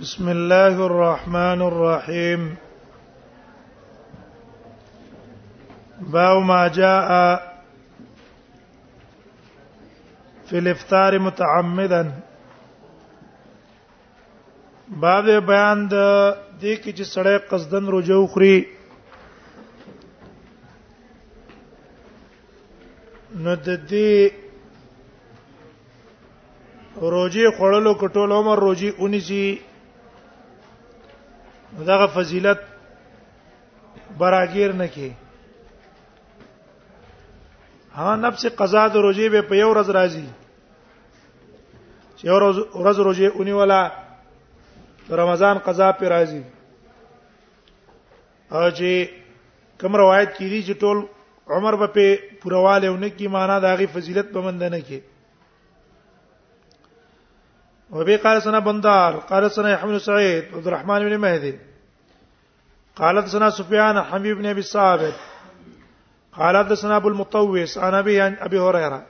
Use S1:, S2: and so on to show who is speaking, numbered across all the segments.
S1: بسم الله الرحمن الرحيم باو ما جاء في الافطار متعمدا باب بیان د دې کې چې سړی قصدن رجو خوري نو د دې روزي خړلو کټول عمر روزي اونیسی دغه فضیلت براګیر نه کی ها نفس قضا د روزي به په یو ورځ راځي چې یو ورځ ورځ روزي اونی ولا رمضان قضا په راځي چې کوم روایت کې دي چې ټول عمر به په پرواله ونه کی معنا د هغه فضیلت په مند نه کې وبي قال سنا بندار قال سنا يحمل سعيد عبد الرحمن بن مهدي قالت سنا سفيان حبيب بن ابي ثابت قالت سنا ابو المطوس عن ابي ابي هريره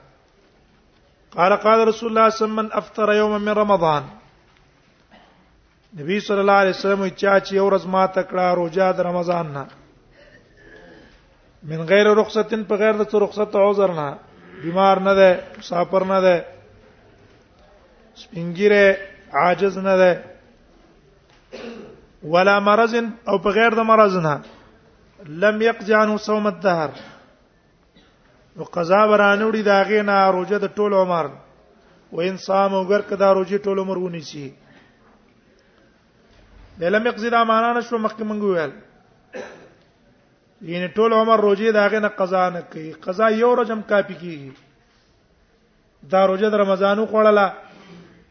S1: قال قال رسول الله صلى الله عليه وسلم من افطر يوما من رمضان نبی صلی الله علیه وسلم چا چې یو ورځ ما تکړه روزه د رمضان نه من غیر رخصتن په غیر د څو رخصت عذر نه بیمار نه ده مسافر نه ده سپینګیره عاجز نه ده ولا مرض او په غیر د مرض نه لم يقضي عنه صوم الدهر نو قضا برانوړي دا غینا روزه د ټول عمر و انسان وګر کدا روزي ټول عمر ونی شي دلم یقضی دا معنا نشو مخکې مونږ ویل یعنی ټول عمر روزي دا غینا قضا نه کوي قضا یو رجم کافی کیږي دا روزه د رمضان خوړله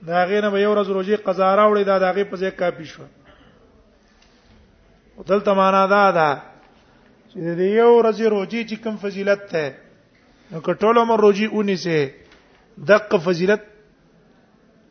S1: دا غینه به یو ورځ روزي قضا راوړي دا دغه په ځای کافي شو دلته معنا دا ده چې د یو ورځې روزي چې کوم فضیلت ده نو کټول عمر روزي اونې سه دغه فضیلت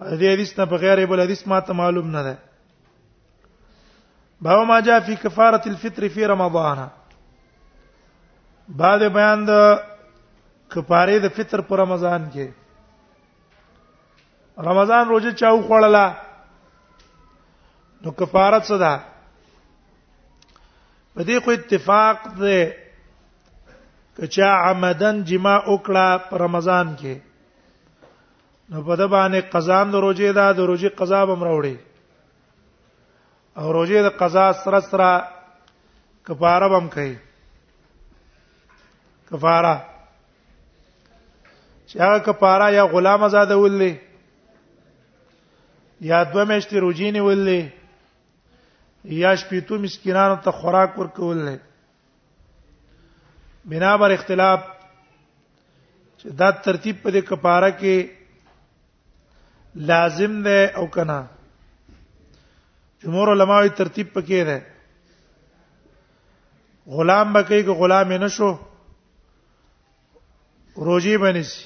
S1: دې حدیث نه بغیر بل حدیث ما ته معلوم نه ده باو ما جاء فی کفاره الفطر فی رمضان بعد بیان د کفاره د فطر پر رمضان کې رمضان روزه چاو خوړلا نو کفاره څه ده په دې خو اتفاق دی کچا عمدن جما وکړه په رمضان کې نو په د باندې قضا د روزي دا د روزي قضا به مروړي او روزي د قضا سره سره کفاره بم کوي کفاره چې هغه کفاره یا غلام آزاد ولې یا دوه میاشتې روزي نه ولې یا شپېتو مسکینانو ته خوراک ورکول نه بنا بر اختلاف چې دا ترتیب په دې کفاره کې لازم ده او کنه جمهور علما یې ترتیب پکې ده غلام بکې کې غلام نه شو روزي باندې سي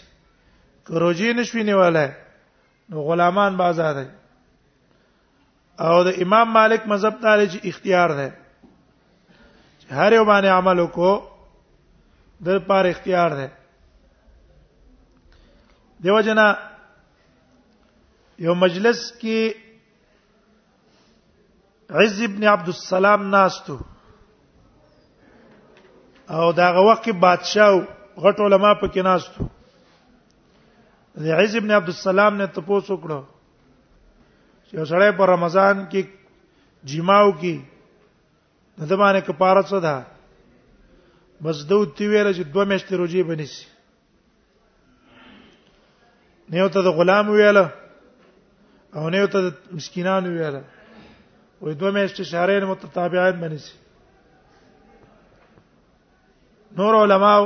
S1: که روزي نشوي نیواله نو غلامان به آزاد دي او د امام مالک مذهب ته چې اختیار ده چې هر یو باندې عمل وکړو د پار اختیار ده دیو جنا یو مجلس کې عز ابن عبد السلام ناستو او دا وخت کې بادشاہ غټ علما په کې ناستو د عز ابن عبد السلام نه تاسو کړو چې سړی په رمضان کې جماو کې د دمانه کفاره څه ده بس دو تی ویل چې دوه میاشتې روزي بنسي نه یو ته د غلام ویل او نه یو ته د مسکینانو ویل وې دوه میاشتې شهرین متتابعات بنسي نور علماو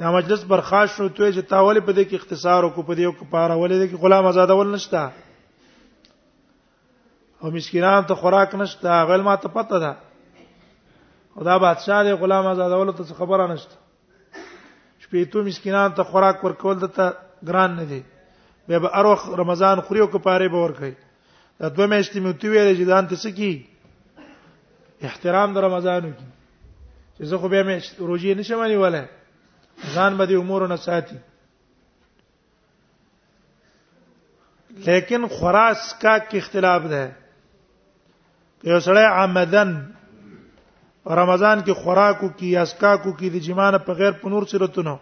S1: دا مجلس برخاش شو ته چې تاول په دې کې اختصار کو په دې او کفاره ولې دې کې غلام آزاد ول نشتا او مسکینان ته خوراک نشتا غل ما ته پته ده او دا بادشاہ دې غلام آزاد ول ته خبره نشته شپې ته مسکینان ته خوراک ورکول دته ګران نه دی به به اروخ رمضان خوري او کفاره به ورکړي دا دوه میاشتې مې وتی ویلې چې ځان ته څه کی احترام د رمضانو کی چې زه خو به مې روزي نشم نیولای ځان به دې امور نه ساتي لیکن خراس کا کې اختلاف ده یو سړی عمدن رمضان کې خوراکو کې اسکاکو کې د جمانه په غیر په نور صورتونو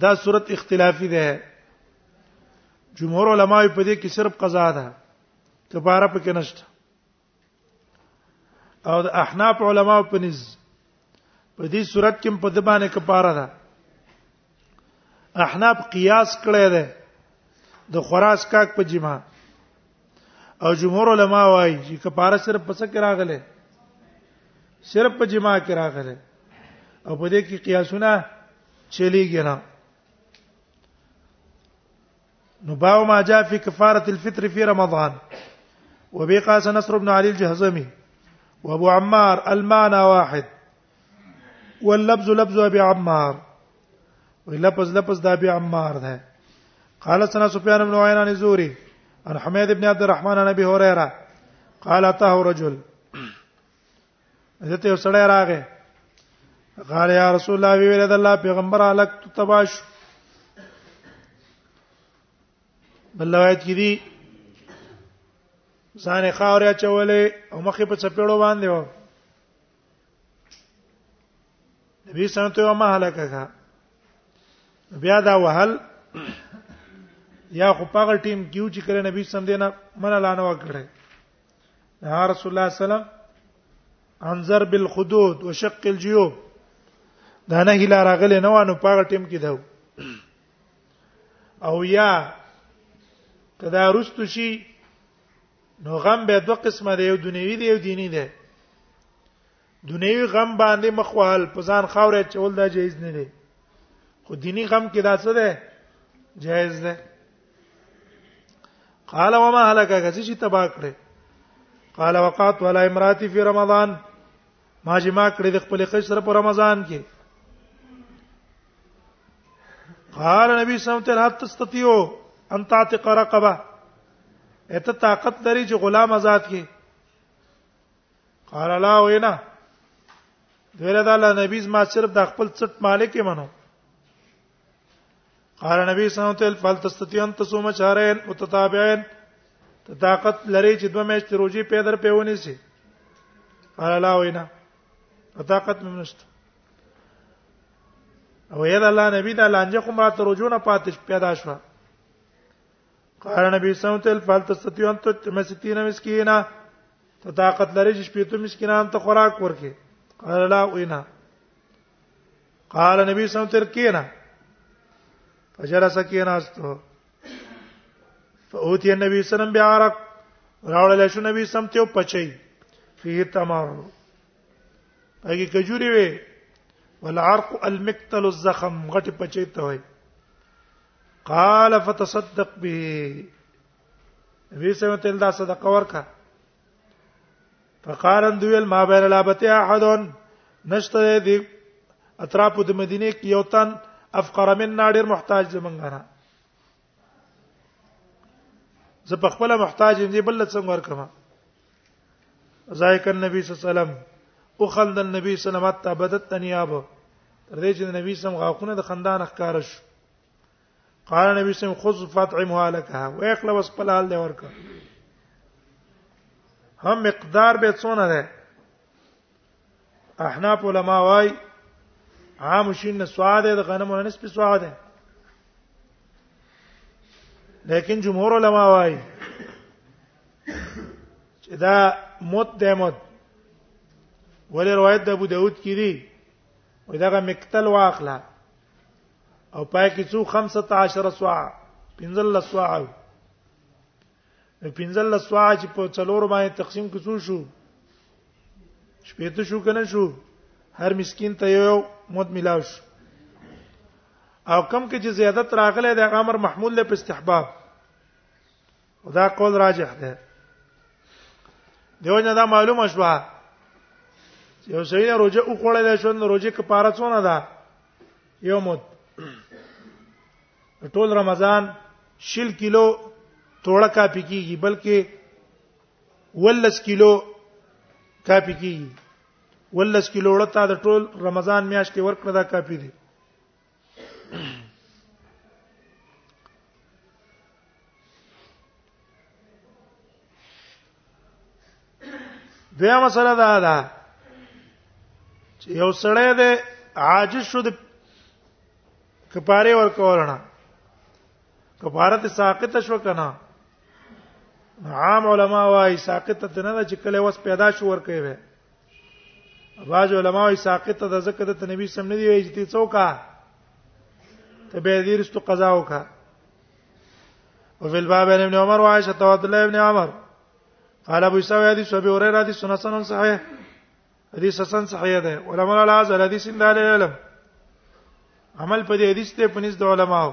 S1: دا صورت اختلافي ده جمهور علما په دې کې صرف قضا ده کفاره پکې نشته او د احناف علما په نس په دې صورت کې په د باندې کفاره ده احناف قیاس کړی دی د خراس کاک په جما او جمهور علما وايي چې کفاره صرف پس کې راغله صرف په جما کې راغله او په دې کې قیاسونه چلیږي نه نو باو ما جاء في كفارة الفطر في رمضان وبي قاس نصر بن علي الجهزمي وابو عمار المانا واحد واللبز لبز ابي عمار ولبز لبز ده ابي عمار ده قال سنا سفيان بن عيان الزوري عن حميد بن عبد الرحمن عن ابي هريره قال اتاه رجل حضرت یو سړی راغی قال یا رسول الله وی ویل د الله پیغمبر الک تباش بل روایت کې دي ځان خاورې چولې او مخې په چپېړو باندې و نبی سنت یو ما هلاکه کا بیا دا وهل یا خو پاغل ټیم کیو چې کړه نبی سم دینه من اعلان وکړي نهى رسول الله صلی الله عليه وسلم عن ضرب الخدود وشق الجيوب دا نه هلا راغله نو نو پاغه ټیم کې دا او یا کدا رستو شي نو غم به دوه قسمه دی یو دنیوي دی یو دینی دی دنیوي غم باندې مخ وهل په ځان خاورې چول دا جایز نه دی خو دینی غم کې دا څه ده جایز ده قال وما هلك غزي چې تبا کړې قال وقات ولا امراتي في رمضان ما جما کړې د خپل خځې سره په رمضان کې قال نبی صلی الله علیه وسلم تستطيع ان تعتق رقبه اته طاقت لري چې غلام آزاد کې قال لا وینا ویل دا الله نبی ما صرف د خپل څټ مالک منو قال نبی صلی الله علیه وسلم فل تستطيع ان تصوم شهرين متتابعين ته طاقت لري چې دوه میاشتې روزي په در پیونی سي قال لا وینا طاقت مې نشته او یاد الله نبی دا لانجه کوم را ته رجونه پاتې پیدا شوه قال نبی صلی الله علیه وسلم فل تستطيع ان تتم 60 مسکینا ته طاقت لري چې شپې ته مسکینان ته خوراک ورکې قال لا وینا قال نبی صلی الله علیه وسلم کینا فجلس کینا استو فوتی نبی صلی الله علیه وسلم بعرق راول شو نبی صلی الله علیه وسلم پچي فيه تمر هغه کجوري وي والعرق المقتل الزخم غټي پچي ته وي قال فتصدق به وی سم تل دا صدقه ورکا فقارن دویل ما بین لابته احدن نشته دی اطراف د مدینه کې یو تن افقر من نادر محتاج زمونږه نه زه په خپل محتاج دې بل څنګه ورکما ذایک النبی صلی الله علیه وسلم او خلد النبی صلی الله علیه وسلم تبدت انیابه تر دې چې نبی سم غاخونه د خندان ښکار شو قال نبی سم خذ فاطعمها لكها ويخلى بس په حال دی ورکا هم مقدار به څونه ده احناف علما واي عام شین نه سواد ده غنمو نه سپي سواد ده لیکن جمهور علما واي چې دا مت ده مت ولې روایت د ابو داود کې دي وي دا مقتل واخله او پای کې څو 15 سوا 15 سوا پنځل لسوا چې په څلور باندې تقسیم کړو شو شپې ته شو کنه شو هر مسكين ته یو مد ملاو شو او کم کې چې زیادت راغله د امر محمول له استحباب دا قول راجح ده دیو نه دا معلومه شوه یو سړی روزه او خوړل شو نو روزه کفاره څونه ده یو مد ټول رمضان شل کیلو توړه کاپی کیږي بلکې ولس کیلو کاپی کیږي ولس کیلو ورته د ټول رمضان میاشتې ورکړه دا کاپی دي دویا مسله دا ده چې یو سړی دی عاجز شو د کفاره ورکولنا کفاره ته ساقط شو کنه عام علما وايي ساقط ته نه چې کله وس پیدا شو ورکوي بعض علماء یې ساقط د زکه د نبی سم نه دی وی چې څوکا ته به دې رستو قضا وکا او فی الباب ابن عمر و عائشہ او عبد الله ابن عمر قال ابو سعيد حديث ابي هريره حديث سنن صحيح حدیث حسن صحیح ده علماء العاز الحدیث اند علم عمل په دې حدیث ته پنځ د علماو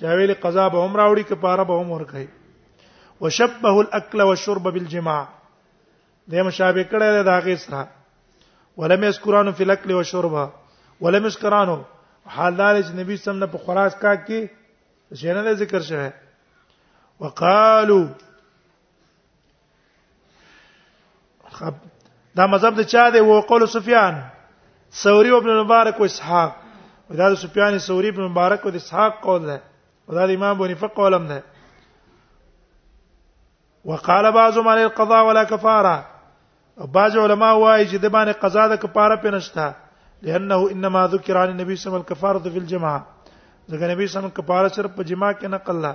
S1: چا ویل قضا به هم راوړي کفاره به هم ورکړي وشبه الاكل والشرب بالجماع د مشابه کړه د هغه سره ولم یذکرانو فی الاكل والشرب ولم یذکرانو حال دار چې نبی سم نه په خلاص کا کې شنه ذکر شوه وقالو خب دا مذهب د چا دی وو قول سفیان ثوری ابن مبارک او اسحاق دا د سفیان ثوری ابن مبارک او اسحاق قول ده او دا د امام بونی فقه قولم ده وقال بعضهم عن القضاء ولا كفاره بعض علماء وايي چې د باندې قضا د کفاره په نشته لانه انما ذکر عن النبي صلى الله عليه وسلم الكفاره في الجماعه ځکه نبی صلی الله عليه وسلم کفاره صرف په جماع کې نقل لا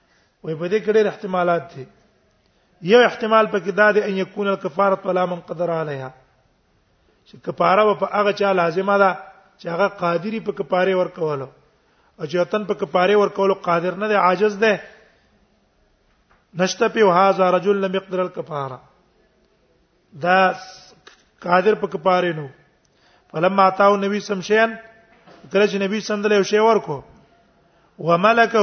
S1: وې په دې کې ډېر احتمالات دي یو احتمال پکې دا دی ان یکون الکفاره ولا من قدر علیها چې کفاره په هغه چا لازمه ده چې هغه قادری په کفاره ورکولو او چې وطن په کفاره ورکولو قادر نه دی عاجز دی نشته په هاذا رجل لم يقدر الكفاره دا قادر په کپاره نو فلما اتاو نبی سم شین کله چې نبی سم دل یو شی ورکو وملکه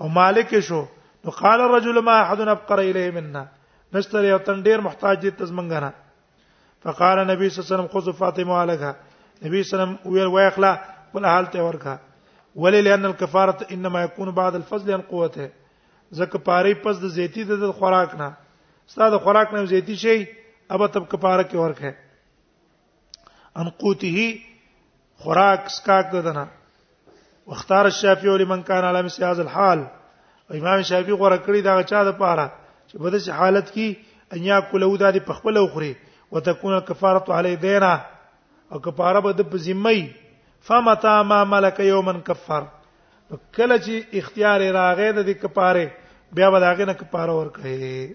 S1: او مالک شو نو قال الرجل ما احد ابقر الیه منا نشتر یو تن ډیر محتاج دي تزمنګنا فقال نبی صلی الله علیه وسلم خذ فاطمه عليها نبی صلی الله علیه وسلم ویل وایخلا ول حالت ورکا ولې لأن الكفاره انما يكون بعد الفضل عن قوته زکه پاره پس د زیتی د خوراک نه ستاسو د خوراک نه زیتی شي ابه تب کفاره کې ورکه ان قوته خوراک سکاک ددنه واختار الشافعي لمن كان على مثل هذا الحال امام شافعي غوړه کړی دا چا د پاره چې په دې حالت کې ان یا کولو د دې پخپل اخري وتكون الكفاره عليه دينا او کفاره به د ذمي فمتى ما ملك يوما كفر نو کله چې اختیار راغې د کپاره بیا به داغه نه کپاره ور کوي